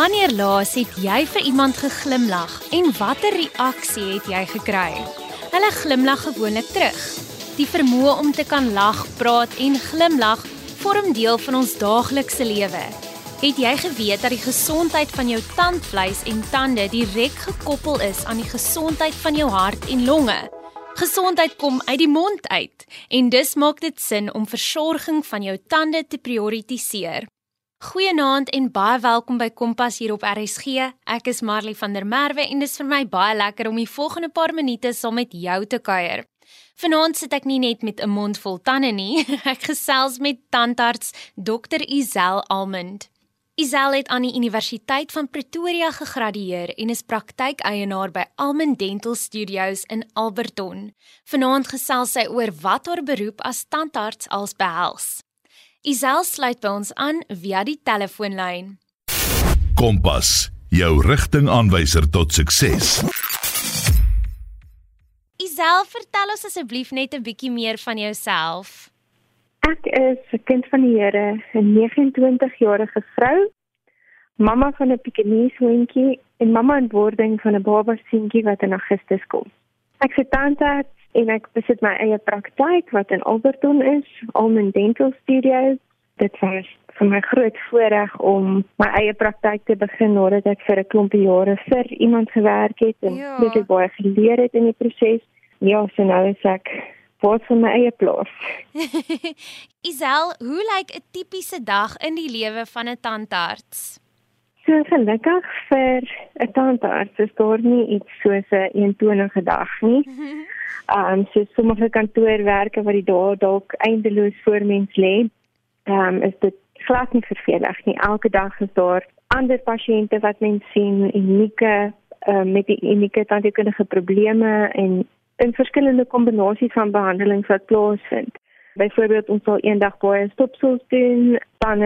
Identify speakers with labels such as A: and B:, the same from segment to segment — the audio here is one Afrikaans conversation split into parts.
A: Wanneer laas het jy vir iemand geglimlag en watter reaksie het jy gekry? Hulle glimlag gewoonlik terug. Die vermoë om te kan lag, praat en glimlag vorm deel van ons daaglikse lewe. Het jy geweet dat die gesondheid van jou tandvleis en tande direk gekoppel is aan die gesondheid van jou hart en longe? Gesondheid kom uit die mond uit en dus maak dit sin om versorging van jou tande te prioritiseer. Goeienaand en baie welkom by Kompas hier op RSG. Ek is Marley van der Merwe en dit is vir my baie lekker om die volgende paar minute saam met jou te kuier. Vanaand sit ek nie net met 'n mond vol tande nie, ek gesels met tandarts Dr. Izel Almond. Izel het aan die Universiteit van Pretoria gegradueer en is praktykeienaar by Almond Dental Studios in Alberton. Vanaand gesels sy oor wat haar beroep as tandarts als behels. Isel sluit by ons aan via die telefoonlyn.
B: Kompas, jou rigtingaanwyser tot sukses.
A: Isel, vertel ons asseblief net 'n bietjie meer van jouself.
C: Ek is 'n kind van die Here, 'n 29-jarige vrou, mamma van 'n Pekingese hondjie en mamma in wording van 'n baba seentjie wat in Augustus kom. Ek se tante en ek besit my eie praktyk wat in Alberton is, Almond Dental Studios. Dit was vir my groot voorreg om my eie praktyk te begin nadat ek vir 'n klompie jare vir iemand gewerk het en ja. baie baie geleer het in die proses. Ja, so nou is ek voor van my eie plaas.
A: Isel, hoe lyk 'n tipiese dag in die lewe van 'n tandarts?
C: So gelukkig vir 'n tandarts is daar nie iets soos 'n eentonige dag nie. Ehm um, so sommige kantoorwerke wat die dae dalk eindeloos voor mens lê, ehm um, is dit glad nie vervelig nie. Elke dag is daar ander pasiënte wat mens sien, unieke uh, met die unieke tandheelkundige probleme en in verskillende kombinasies van behandelings wat plaasvind. Byvoorbeeld ons sal eendag baie stopsels doen, dan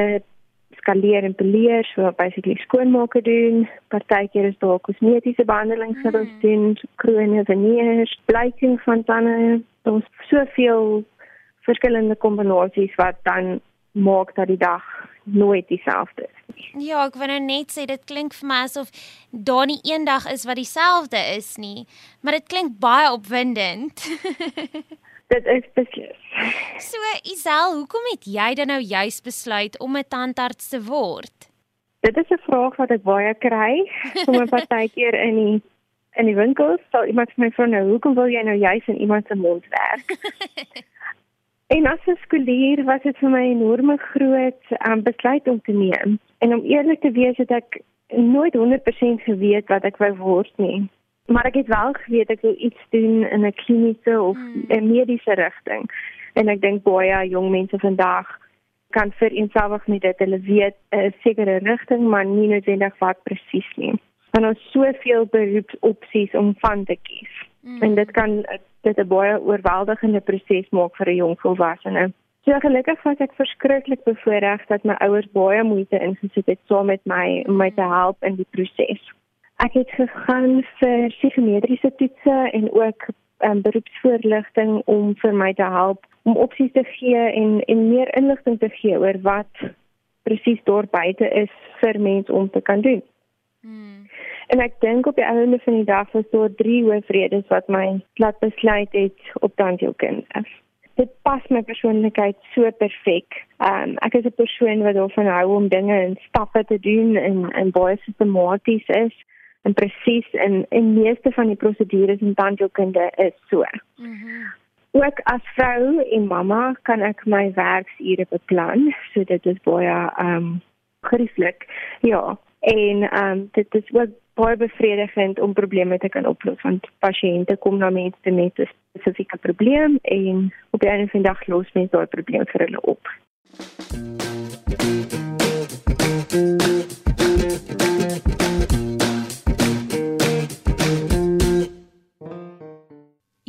C: skaleer en poleer, so basically skoonmaak doen. Partykeer is daar kosmetiese behandelings wat ons mm. doen, kroone, veneers, blyking van tande. Ons soveel verskillende kombinasies wat dan maak dat die dag nooit dieselfde is.
A: Ja, ek wil nou net sê dit klink vir my asof daar nie een dag is wat dieselfde is nie, maar dit klink baie opwindend.
C: dit is beslis.
A: So Isel, hoekom het jy dan nou juis besluit om 'n tandarts te word?
C: Dit is 'n vraag wat ek baie kry. Sommige partykeer in die in die winkels, sal iemand my vra nou, hoekom wil jy nou juis in iemand se mond werk? en as 'n skoolier was dit vir my 'n enorme groot um, besluit om te neem. En om eerlik te wees, het ek nooit 100% geweet wat ek wou word nie. Maar ek het wel geweet ek wil iets doen in 'n kliniese of hmm. 'n mediese rigting. En ek dink baie jong mense vandag kan vir eenselfig met dit hulle weet 'n sekere rigting, maar nie noodwendig wat presies nie. Want ons soveel beroepsopsies om van te kies. Mm. En dit kan dit 'n baie oorweldigende proses maak vir 'n jong volwassene. So gelukkig was ek verskriklik bevoordeel dat my ouers baie moeite ingesit het saam met my om my te help in die proses. Ek het gegaan vir psigometriese toetse en ook um, beroepsvoorligting om vir my te help om opsies te gee en en meer inligting te gee oor wat presies daar buite is vir mense om te kan doen. Hmm. En ek dink op die einde van die dag was daar drie hoofredes wat my laat besluit het op tandheelkunde. Dit pas my persoonlikheid so perfek. Um, ek is 'n persoon wat daarvan hou om dinge in stappe te doen en en baie sistematies is en presies in in meeste van die prosedures in tandheelkunde is so. Mhm. Mm ook as vrou en mamma kan ek my werksure beplan, so dit is baie ehm um, gerieflik. Ja, en ehm um, dit is ook baie bevredigend om probleme te kan oplos want pasiënte kom na mense met 'n spesifieke probleem en op 'n einde van die dag los mense daai probleem vir hulle op.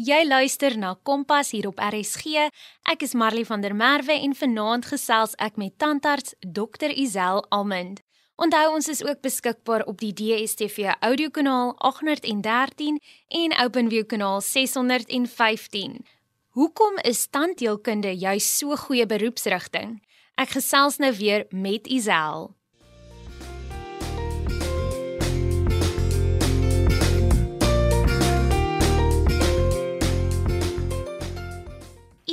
A: Jy luister na Kompas hier op RSG. Ek is Marley van der Merwe en vanaand gesels ek met tandarts Dr. Izel Almond. Onthou ons is ook beskikbaar op die DStv audiokanaal 813 en OpenView kanaal 615. Hoekom is tandheelkunde juis so goeie beroepsrigting? Ek gesels nou weer met Izel.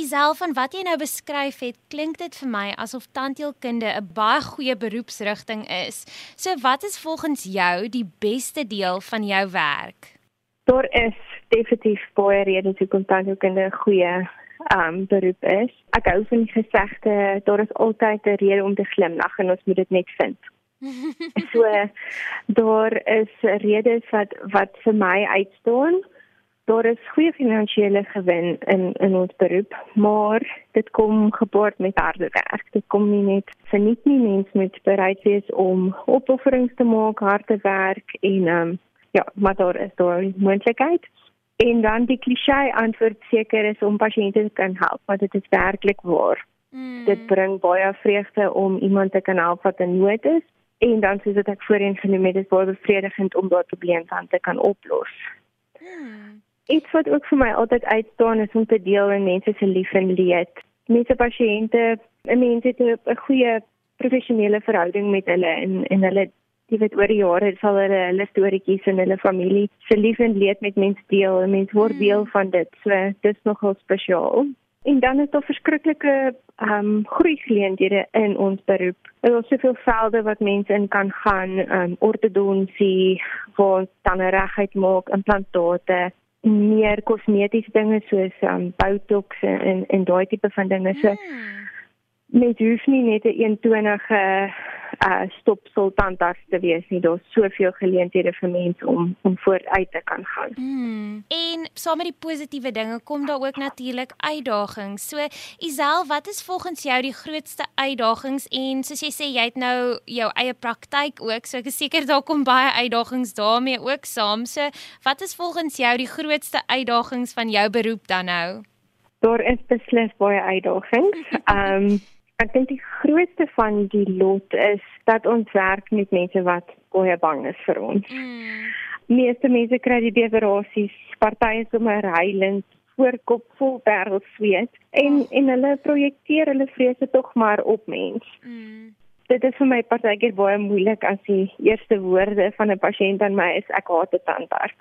A: Isel van wat jy nou beskryf het, klink dit vir my asof tandheelkunde 'n baie goeie beroepsrigting is. So wat is volgens jou die beste deel van jou werk?
C: Daar is definitief baie redes hoekom tandheelkunde 'n goeie um beroep is. Ek hou van die gesegde daar is altyd 'n rede om te glimlag en ons moet dit net vind. so daar is redes wat wat vir my uitstaan. Daar is goeie finansiële gewin in in ons beroep, maar dit kom gepaard met harde werk. Dit kom nie net vir net nie mens moet bereid wees om opofferings te maak, harde werk en um ja, maar daar is daar moontlikheid. En dan die klise antwoord seker is om pasiënte te kan help, want dit is werklik waar. Mm. Dit bring baie vreugde om iemand te kan help wat in nood is en dan soos ek voorheen genoem het, is baie bevredigend om daardie probleem dan te kan oplos. Mm. Iets wat ook vir my altyd uitstaan is om te deel in mense se lief en leed. Mense pasiënte, mense het 'n goeie professionele verhouding met hulle en en hulle jy weet oor die jare sal hulle hulle storieetjies en hulle familie se lief en leed met mense deel en mense word deel van dit. So dis nogal spesiaal. En dan is daar verskriklike ehm um, groeigeleenthede in ons beroep. Er is soveel velde wat mense in kan gaan, ehm um, ortodonsie, waar tande regheid maak, implantate, meer kosmetiese dinge soos um, botox en en daai tipe van dinge. So hmm mens hoef nie net 'n eentonige uh stopsel tandarts te wees nie. Daar's soveel geleenthede vir mense om om vooruit te kan gaan.
A: Hmm. En saam met die positiewe dinge kom daar ook natuurlik uitdagings. So Isel, wat is volgens jou die grootste uitdagings en soos jy sê jy het nou jou eie praktyk ook, so ek is seker daar kom baie uitdagings daarmee ook saam. So wat is volgens jou die grootste uitdagings van jou beroep dan nou?
C: Daar is beslis baie uitdagings. Ehm um, Ek dink die grootste van die lot is dat ons werk met mense wat baie bang is vir ons. Mm. Meeste mense kry die beverasies, partye sommer huilend voor kop vol wêreld sweet en oh. en hulle projekteer hulle vrese tog maar op mens. Mm. Dit is vir my partykeer baie moeilik as die eerste woorde van 'n pasiënt aan my is ek haat dit tandarts.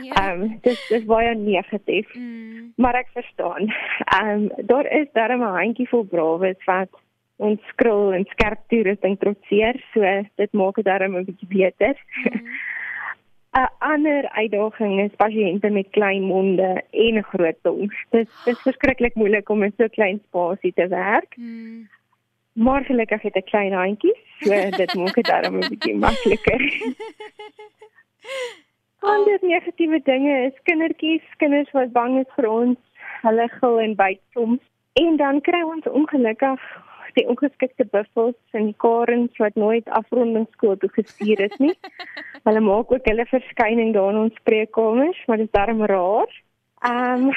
C: Nee. Ehm um, dit is baie negatief. Mm. Maar ek verstaan. Ehm um, daar is darem 'n handjie vol brawes wat ons skrul en skerp toerusting trotseer, so dit maak dit darem 'n bietjie beter. Mm. 'n ander uitdaging is pasiënte met klein monde en groot tong. Dit is verskriklik moeilik om in so 'n klein spasie te werk. Mm. Maar gelukkig het ek klein handjies, so dit maak dit darem 'n bietjie makliker. Ander negatiewe dinge is kindertjies, kinders wat bang is vir ons, hulle gil en byt soms. En dan kry ons ongelukkig die ongeskikte buffels en die karens wat nooit afrondingsskool toe gestuur is nie. hulle maak ook hulle verskyning daar in ons spreekkamers, maar dit is darem raar. Ehm um,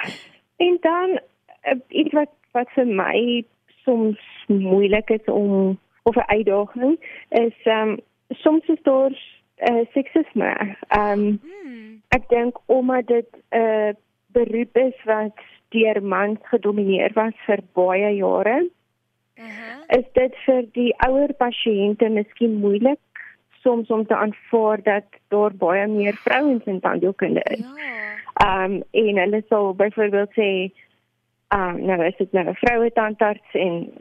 C: en dan uh, iets wat wat vir my soms moeilik is om of 'n uitdaging is ehm um, soms is daar uh, seksisme. Ehm um, hmm. ek dink omdat dit 'n uh, beroep is wat deur mans gedomeineer was vir baie jare. Uh -huh. Is dit vir die ouer pasiënte miskien moeilik soms om te aanvaar dat daar baie meer vrouens in tandheelkunde is? Ja. Ehm um, en hulle sal byvoorbeeld sê Uh, nou is dit nou 'n vroue tandarts en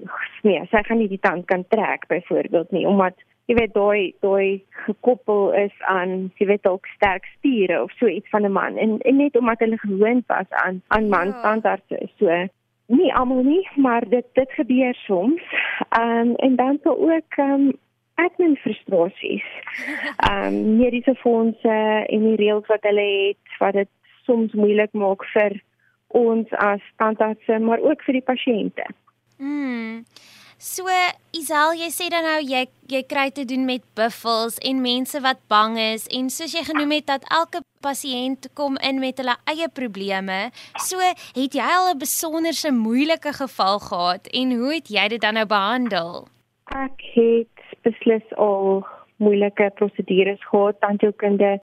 C: nee, sy gaan nie die tand kan trek byvoorbeeld nie omdat jy weet daai daai gekoppel is aan jy weet ook sterk spiere of so iets van 'n man en, en net omdat hulle gewoond was aan aan man ja. tandarts so nie almal nie maar dit dit gebeur soms. Ehm um, en dan so ook ehm um, admin frustrasies. Ehm um, mediese fondse en die reëls wat hulle het wat dit soms moeilik maak vir ons as tandartse maar ook vir die pasiënte.
A: Mm. So Isel, jy sê dan nou jy jy kry te doen met buffels en mense wat bang is en soos jy genoem het dat elke pasiënt kom in met hulle eie probleme. So het jy al 'n besonderse moeilike geval gehad en hoe het jy dit dan nou behandel?
C: Ek het beslis al moeilike prosedures gehad. Tandheelkunde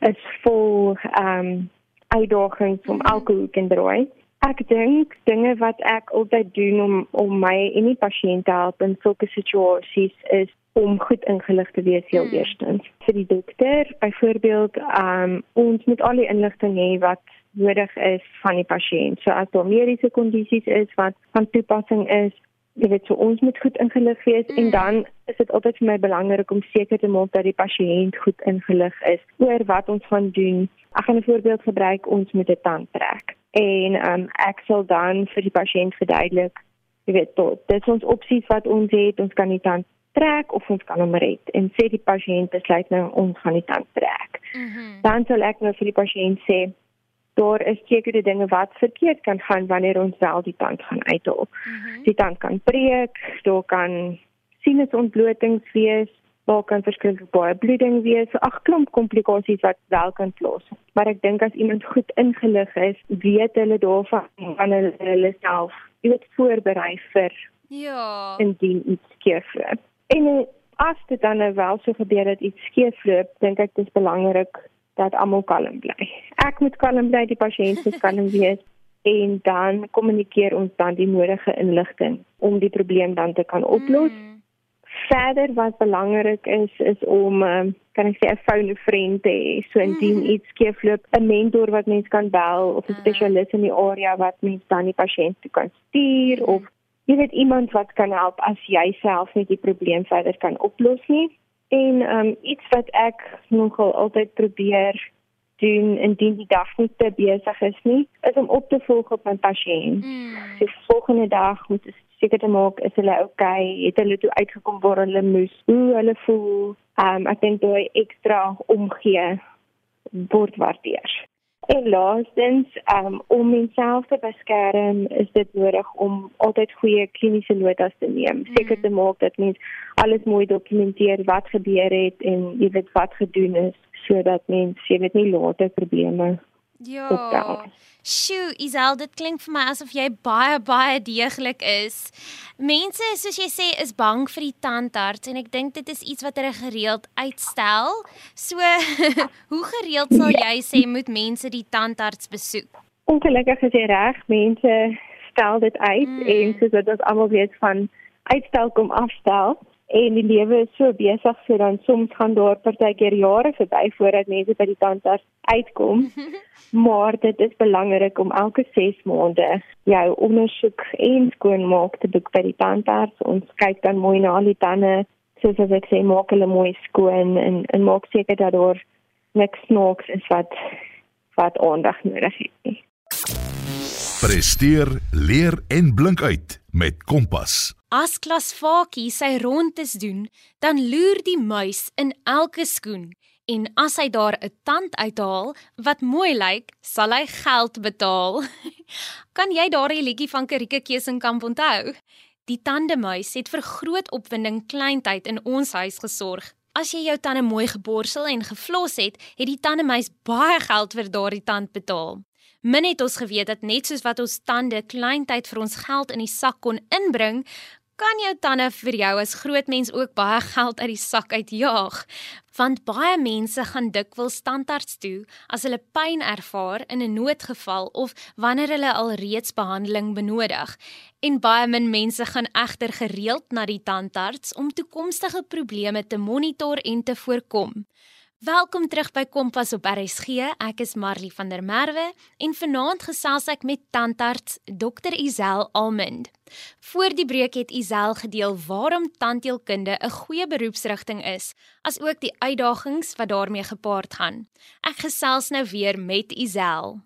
C: is vol ehm um, uitdagings om elke hoek te draai. Ek dink dinge wat ek altyd doen om om my en die pasiënt te help in sulke situasies is om goed ingelig te wees heel mm. eerstens. Vir die dokter, byvoorbeeld, um, ons moet al die inligting hê wat nodig is van die pasiënt. So as daar mediese kondisies is wat van toepassing is, jy weet so ons moet goed ingelig wees mm. en dan is dit altyd vir my belangrik om seker te maak dat die pasiënt goed ingelig is oor wat ons gaan doen. Ek gaan 'n voorbeeld gebruik, ons moet 'n tand trek en um, ek sal dan vir die pasiënt verduidelik, jy weet tot dit is ons opsies wat ons het, ons kan die tand trek of ons kan hom red en sê die pasiënt besluit nou ons gaan die tand trek. Mm -hmm. Dan sal ek nou vir die pasiënt sê daar is sekere dinge wat verkeerd kan gaan wanneer ons wel die tand gaan uithaal. Mm -hmm. Die tand kan breek, daar kan sinusontblotings wees, daar kan verskeie baie bloeding wees, ag klomp komplikasies wat wel kan plaasvind. Maar ek dink as iemand goed ingelig is, weet hulle daarvan van hulle, hulle self, jy weet voorberei vir
A: ja,
C: indien iets skeefloop. En as dit dan nou wel so gebeur dat iets skeefloop, dink ek dit is belangrik dat almal kalm bly. Ek moet kalm bly, die pasiënt moet kalm wees en dan kommunikeer ons dan die nodige inligting om die probleem dan te kan oplos. Mm. Verder wat belangrik is is om um, kan ek sê 'n phone vriend te hê. So indien mm. iets skeefloop, 'n mentor wat mens kan bel of 'n mm. spesialis in die area wat mens dan die pasiënt toe kan stuur mm. of jy weet iemand wat kan help as jy self net die probleem verder kan oplos nie. En um, iets wat ek nogal altyd probeer doen indien die dag nie te besig is nie, is om op te volg op my pasiënt. Mm. So volgende dag moet ek seker te maak is hulle okay, het hulle toe uitgekom waar hulle moes, hoe hulle voel. Um, ek dink daai ekstra omgee word waardeer. En laastens, um, om menself te beskerm, is dit nodig om altyd goeie kliniese notas te neem. Mm. Seker te maak dat mens alles mooi dokumenteer wat gebeur het en jy weet wat gedoen is sodat mens jy weet nie later probleme
A: Ja. Sjoe, Isel, dit klink vir my asof jy baie baie deeglik is. Mense, soos jy sê, is bang vir die tandarts en ek dink dit is iets wat hulle gereeld uitstel. So, hoe gereeld sal jy sê moet mense die tandarts besoek?
C: Ongelukkig is jy reg, mense stel dit uit mm. en soos wat ons almal weet van uitstel kom afstel en die lewe is so besig so dan soms gaan daar partykeer jare verby voordat mense by die tandarts uitkom. maar dit is belangrik om elke 6 maande jou ondersoek en skoonmaak te doen by die tandarts. Ons kyk dan mooi na al die tande, soos as ek sê, maak hulle mooi skoon en en maak seker dat daar niks snaaks is wat wat aandag nodig het nie.
B: Presteer, leer en blink uit met Kompas.
A: As Klasfakie sy rondes doen, dan loer die muis in elke skoen en as hy daar 'n tand uithaal wat mooi lyk, sal hy geld betaal. kan jy daardie liedjie van Karike Kesenkamp onthou? Die tandemuis het vir groot opwinding kleintyd in ons huis gesorg. As jy jou tande mooi geborsel en geflos het, het die tandemuis baie geld vir daardie tand betaal. Min het ons geweet dat net soos wat ons tande kleintyd vir ons geld in die sak kon inbring, kan jou tande vir jou as groot mens ook baie geld uit die sak uitjaag. Want baie mense gaan dikwels tandarts toe as hulle pyn ervaar in 'n noodgeval of wanneer hulle al reeds behandeling benodig. En baie min mense gaan egter gereeld na die tandarts om toekomstige probleme te monitor en te voorkom. Welkom terug by Kompas op RSG. Ek is Marley van der Merwe en vanaand gesels ek met tandarts Dr. Isel Almond. Voor die breek het Isel gedeel waarom tandheelkunde 'n goeie beroepsrigting is, asook die uitdagings wat daarmee gepaard gaan. Ek gesels nou weer met Isel.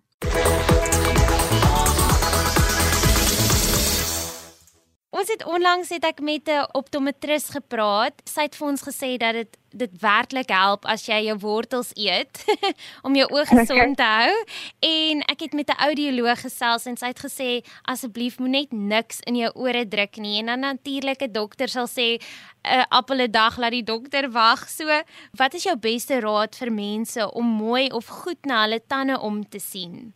A: Ons het onlangs het ek met 'n optometris gepraat. Sy het vir ons gesê dat dit dit werklik help as jy jou wortels eet om jou oë gesond te hou. En ek het met 'n audioloog gesels en sy het gesê asseblief moet net niks in jou ore druk nie. En dan natuurlik 'n dokter sal sê 'n appel 'n dag laat die dokter wag. So, wat is jou beste raad vir mense om mooi of goed na hulle tande om te sien?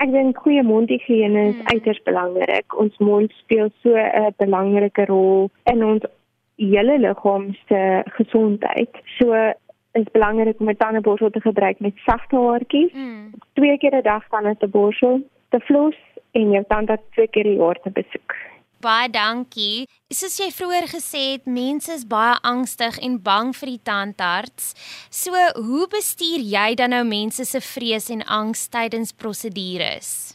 C: Ek dink goeie mondhigiëne is mm. uiters belangrik. Ons mond speel so 'n belangrike rol in ons hele liggaam se gesondheid. So is belangrik om 'n tandeborsel te gebruik met sagte haartjies. Mm. Twee keer 'n dag tande te borsel, te floss en jou tande twee keer per jaar te besoek.
A: Baie dankie. Soos jy vroeër gesê het, mense is baie angstig en bang vir die tandarts. So, hoe bestuur jy dan nou mense se vrees en angs tydens prosedures?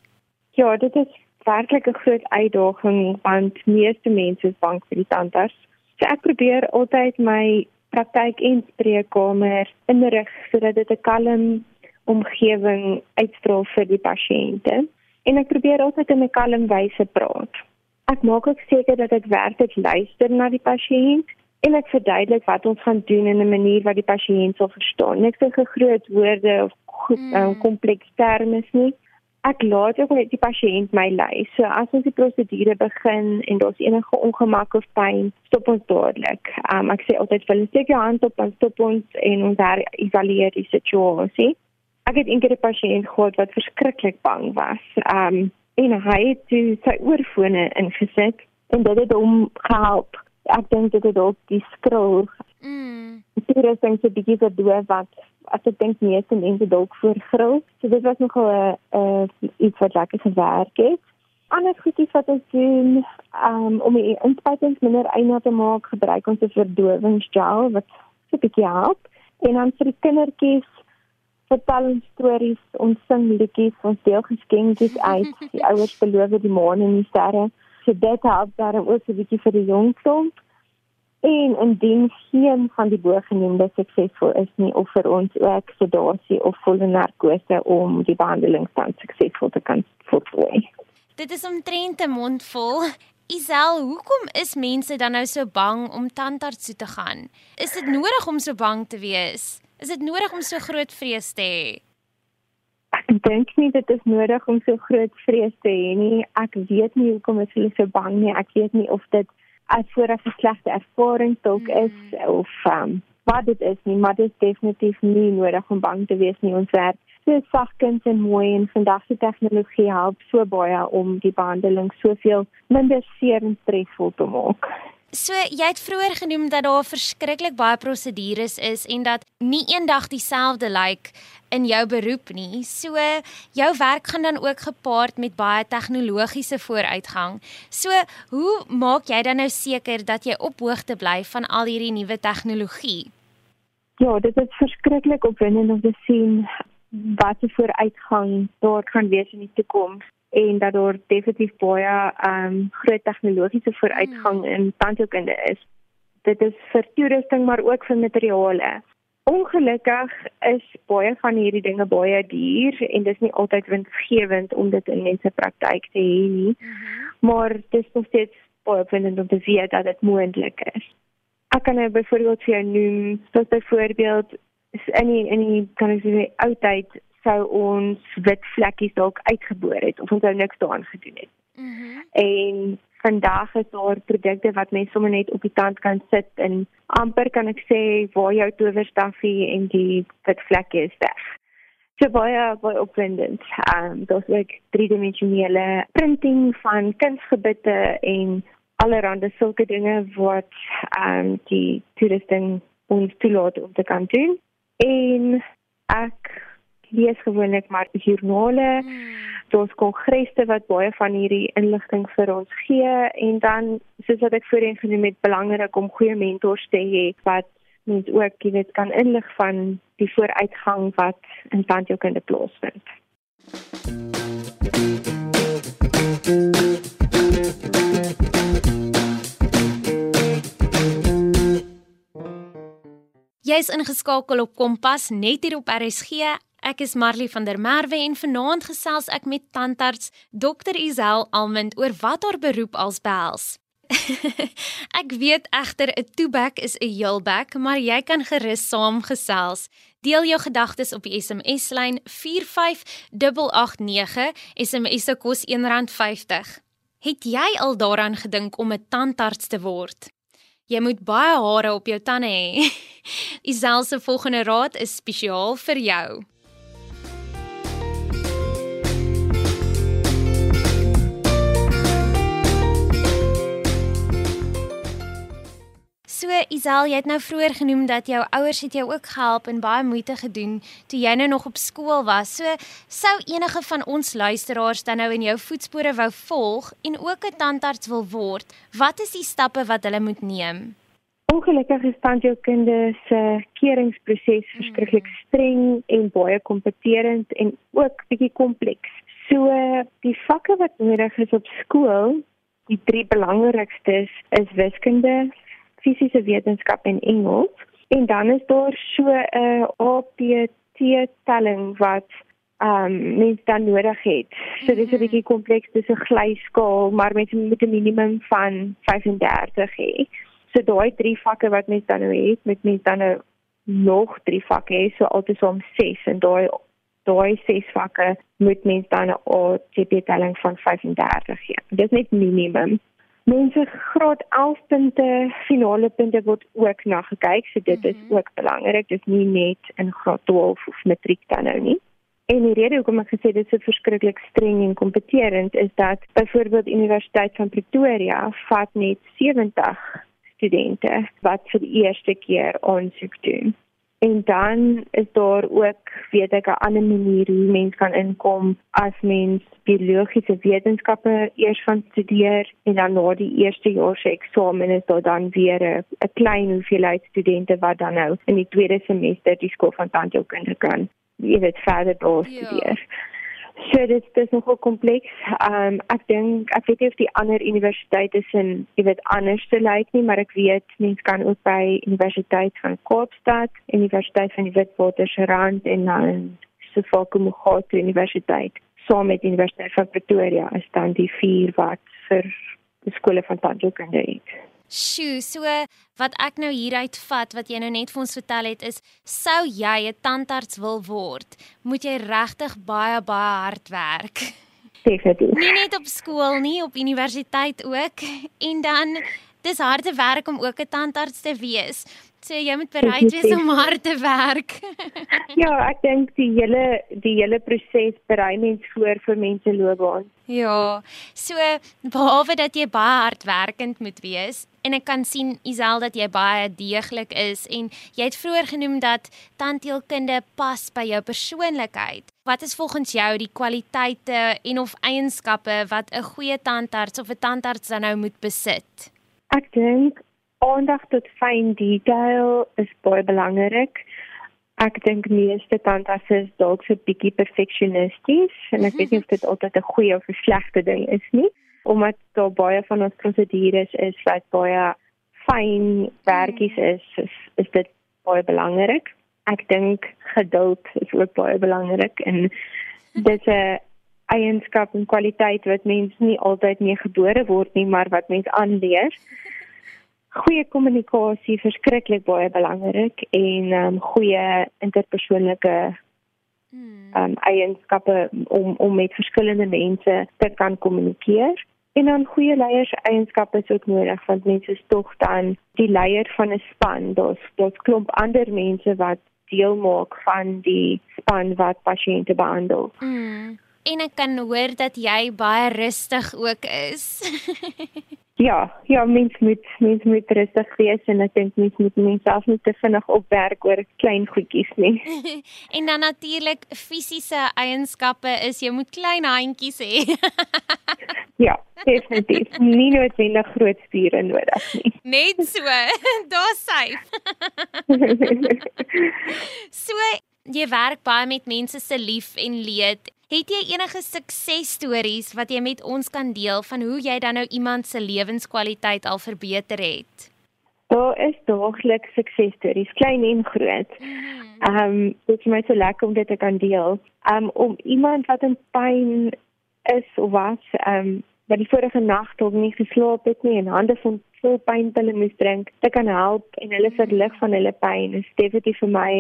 C: Ja, dit is werklik 'n groot uitdaging want meeste mense is bang vir die tandarts. So ek probeer altyd my praktyk en spreekkamer inrig sodat dit 'n kalm omgewing uitstraal vir die pasiënte. En ek probeer altyd in 'n kalm wyse praat. Ek maak ook seker dat ek werklik luister na die pasiënt en ek verduidelik wat ons gaan doen in 'n manier wat die pasiënt sal verstaan. Niks te groot woorde of mm. kompleks terme nie ek laat ook net die pasiënt my lei. So as ons die prosedure begin en daar's enige ongemak of pyn, stop ons dadelik. Um, ek sê altyd vir hulle steek jou hand op en stop ons en ons evalueer die situasie. Ek het eendag 'n pasiënt gehad wat verskriklik bang was. Um en hy het toe sy oorfone ingesit en dit het hom gehelp. Ek dink dit het ook die skril. Mm. Dit is dan so 'n bietjie verdoof wat as ek dink meeste mense dalk voor grill. So dit was nogal 'n uh, iets wat lekker gewerk het. Anders goedjies wat ons doen um, om die inspuitings minder eina te maak, gebruik ons 'n verdowingsgel wat so 'n bietjie help. En dan vir die kindertjies vertel ons stories, ons sing liedjies, ons deel geskenkies uit. Die ouers beloof die maan en die sterre. So dit help daarom ook 'n bietjie vir die jong klomp. En indien geen van die bogenoemde suksesvol is nie of vir ons ook sedasie of volle narkose om die behandeling dan suksesvol te kan voltooi.
A: Dit is omtrent 'n mond vol. Isel, hoekom is mense dan nou so bang om tandarts toe te gaan? Is dit nodig om so bang te wees? Is dit nodig om so groot vrees te hê?
C: Ek dink nie dit is nodig om so groot vrees te hê nie. Ek weet nie hoekom is hulle so bang nie. Ek weet nie of dit 'n slegte ervaring dalk is mm. of um, wat dit is nie, maar dit is definitief nie nodig om bang te wees nie. Ons werk so sagkens en mooi en vandag se tegnologie help so baie om die behandeling soveel minder seer en stresvol te maak.
A: So jy het vroeër genoem dat daar verskriklik baie prosedures is en dat nie eendag dieselfde lyk in jou beroep nie. So jou werk gaan dan ook gepaard met baie tegnologiese vooruitgang. So hoe maak jy dan nou seker dat jy op hoogte bly van al hierdie nuwe tegnologie?
C: Ja, dit is verskriklik opwindend om te sien wat se vooruitgang daar gaan wees in die toekoms en dat daar definitief baie ehm um, groot tegnologiese vooruitgang hmm. in tandheelkunde is. Dit is vir toerusting maar ook vir materiale. Ongelukkig is baie van hierdie dinge baie duur en dit is nie altyd winsgewend om dit in mense praktyk te hê nie. Hmm. Maar dit is nog steeds baie opwindend om te sien dat dit moontlik is. Ek kan nou byvoorbeeld vir jou noem, soos byvoorbeeld in die, in die kan ek sê ou tyd sou ons wit vlekkies dalk uitgeboor het of ons sou niks daaraan gedoen het. Mm en vandag is daar produkte wat mense sommer net op die tand kan sit en amper kan ek sê waar jou towerstafie en die wit vlekkie is weg. So baie baie opwindend. Ehm um, daar's ook driedimensionele printing van kunsgebitte en allerlei sulke dinge wat ehm um, die toerusting ons toelaat om te kan doen. En ek lees gewoonlik maar joernale. Hmm. Daar's kongresse wat baie van hierdie inligting vir ons gee en dan soos wat ek voorheen genoem het, belangrik om goeie mentors te hê wat mens ook jy weet kan inlig van die vooruitgang wat in tandheelkunde plaasvind.
A: Jy's ingeskakel op Kompas net hier op RSG Ek is Marley van der Merwe en vanaand gesels ek met tandarts Dr Isel Almond oor wat haar beroep als behels. ek weet egter 'n toebek is 'n heelbek, maar jy kan gerus saamgesels. Deel jou gedagtes op die SMS lyn 45889. SMS se kos R1.50. Het jy al daaraan gedink om 'n tandarts te word? Jy moet baie hare op jou tande hê. Isel se volgende raad is spesiaal vir jou. So Isel, jy het nou vroeër genoem dat jou ouers het jou ook gehelp en baie moeite gedoen toe jy nou nog op skool was. So sou enige van ons luisteraars dan nou in jou voetspore wou volg en ook 'n tandarts wil word, wat is die stappe wat hulle moet neem?
C: Ongelukkig is tandheelkunde se keringproses verskriklik streng en baie kompeterend en ook bietjie kompleks. So die vakke wat nodig is op skool die drie belangrikstes is wiskunde, fisiese wetenskap en Engels. En dan is daar so 'n APT telling wat ehm um, mens dan nodig het. So dis 'n mhm. bietjie kompleks, dis 'n glyskaal, maar mens moet 'n minimum van 35 hê. So daai drie vakke wat mens dan nou het, met mens dan nou nog drie vakke hê, so altesaam 6 en daai daai ses vakke moet mens dan 'n ATP telling van 35 gee. Dit is net minimum. Mense graad 11 punte, finale punte word ook na gekyk, so dit is mm -hmm. ook belangrik. Dit is nie net in graad 12 of matriek dan nou nie. En die rede hoekom ek gesê dit is so verskriklik streng en kompeterend is dat byvoorbeeld Universiteit van Pretoria vat net 70 studente wat vir die eerste keer aansoek doen. En dan is daar ook weet ek 'n ander manier hoe mens kan inkom as mens biologiese wetenskappe eers van studeer en dan na die eerste jaar se eksamen is daar dan weer 'n klein hoeveelheid studente wat dan nou in die tweede semester die skool van tandheelkunde kan jy weet verder daar ja. studeer. Ja. So dit is nogal kompleks. Ehm um, ek dink ek weet nie of die ander universiteite sin, jy weet anders te lyk nie, maar ek weet mense kan ook by Universiteit van Kaapstad, Universiteit van die Witwatersrand en dan Sofokumugato Universiteit saam met Universiteit van Pretoria is dan die vier wat vir die skole van tandheelkunde het.
A: Sjoe, so wat ek nou hieruit vat wat jy nou net vir ons vertel het is sou jy 'n tandarts wil word, moet jy regtig baie baie hard werk.
C: Definitief.
A: Nie net op skool nie, op universiteit ook en dan dis harde werk om ook 'n tandarts te wees. So jy moet bereid wees om hard te werk.
C: ja, ek dink die hele die hele proses berei mens voor vir mense loopbaan.
A: Ja. So behalwe dat jy baie hardwerkend moet wees en ek kan sien Isel dat jy baie deeglik is en jy het vroeër genoem dat tandheelkunde pas by jou persoonlikheid. Wat is volgens jou die kwaliteite en of eienskappe wat 'n goeie tandarts of 'n tandarts dan nou moet besit?
C: Ek dink aandag tot fyn detail is baie belangrik. Ek dink meeste tandartse is dalk so 'n bietjie perfeksionisties en ek weet nie of dit altyd 'n goeie of 'n slegte ding is nie, omdat daar baie van ons prosedures is wat baie fyn werkies is, is, is dit baie belangrik. Ek dink geduld is ook baie belangrik en dit is 'n eienskap en kwaliteit wat mens nie altyd mee gebore word nie, maar wat mens aanleer goeie kommunikasie verskriklik baie belangrik en ehm um, goeie interpersoonlike hmm. ehm um, eienskappe om om met verskillende mense te kan kommunikeer. En dan goeie leierseienskappe is ook nodig want mense is tog dan die leier van 'n span. Daar's daar's klomp ander mense wat deel maak van die span wat pasiënte behandel.
A: Mm. En ek kan hoor dat jy baie rustig ook is.
C: Ja, ja, mens moet mens moet rustig wees en ek dink mens moet menself nie te vinnig opwerk oor klein goedjies nie.
A: en dan natuurlik fisiese eienskappe is jy moet klein handjies hê.
C: ja, definitief. Nie noodwendig groot spiere nodig nie.
A: Net so. Daar's syf. so jy werk baie met mense se lief en leed Het jy enige suksesstories wat jy met ons kan deel van hoe jy dan nou iemand se lewenskwaliteit al verbeter het?
C: Daar is daagliks suksesstories, klein en groot. Mhm. Ehm, um, dit is my so lekker om dit te kan deel. Ehm um, om iemand wat in pyn is of was, ehm um, wat die vorige nag dalk nie geslaap het nie en hande van vol pynpille moes drink, dit kan help en hulle verlig van hulle pyn. Is definitief vir my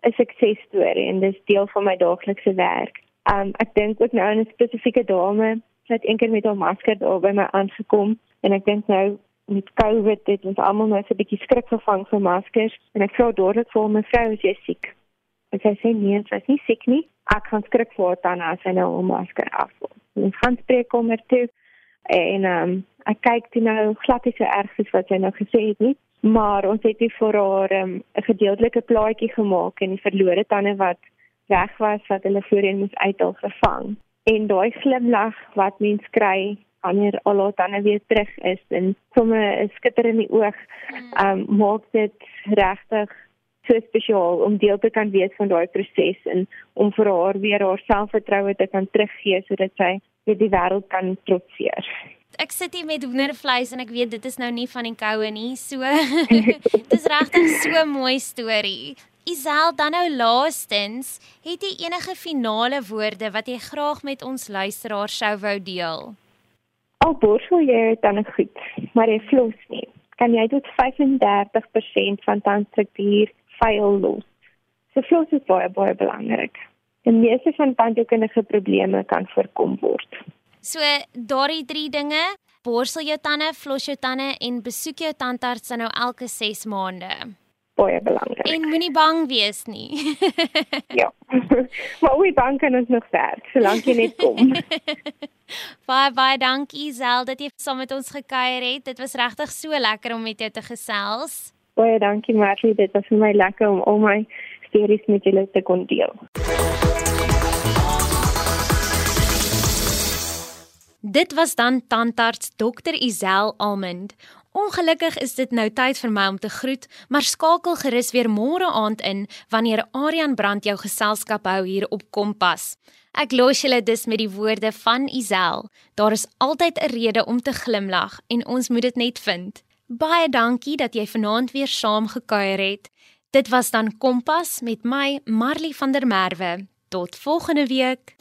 C: 'n suksesstorie en dit is deel van my daaglikse werk. Um ek dink ook nou aan 'n spesifieke dame wat eendag met haar masker daar by my aangekom en ek dink nou met COVID het ons almal nou so 'n bietjie skrik gevang vir maskers en ek vra dadelik vir my vrou as jy siek. En sy sê nee, sy is nie siek nie. Ek gaan skrik vir haar as sy nou 'n masker af. Ons gaan spreek kom er toe en um ek kyk toe nou glad nie so erg soos wat sy nou gesê het nie. maar ons het hier vir haar ehm, 'n um, gedeeltelike plaatjie gemaak en die verlore tande wat weg was wat hulle voorheen moes uithaal vervang. En daai glimlag wat mens kry wanneer al haar tande weer terug is en sommer 'n skitter in die oog, ehm um, maak dit regtig so spesiaal om deel te kan wees van daai proses en om vir haar weer haar selfvertroue te kan teruggee sodat sy weer die wêreld kan trotseer.
A: Ek sit hier met hoendervleis en ek weet dit is nou nie van die koue nie. So dis regtig so 'n mooi storie. Isel dan nou laastens, het jy enige finale woorde wat jy graag met ons luisteraars sou wou deel?
C: Al borsel jy dan goed, maar jy flos nie. Kan jy tot 35% van tandstruktuur vuil los. So flos is baie baie belangrik. Die meeste van tandheelkundige probleme kan voorkom word.
A: So daardie drie dinge, borsel jou tande, flos jou tande en besoek jou tandarts nou elke 6 maande.
C: Baie belangrik.
A: En moenie bang wees nie.
C: ja. maar wie bang kan ons nog werk solank jy net kom.
A: baie baie dankie Zel dat jy saam met ons gekuier het. Dit was regtig so lekker om met jou te gesels.
C: Baie dankie Martie, dit was vir my lekker om al my stories met julle te kon deel.
A: Dit was dan tandarts Dr. Isel Almond. Ongelukkig is dit nou tyd vir my om te groet, maar skakel gerus weer môre aand in wanneer Aryan Brand jou geselskap hou hier op Kompas. Ek los julle dus met die woorde van Isel. Daar is altyd 'n rede om te glimlag en ons moet dit net vind. Baie dankie dat jy vanaand weer saam gekuier het. Dit was dan Kompas met my Marley van der Merwe. Tot volgende week.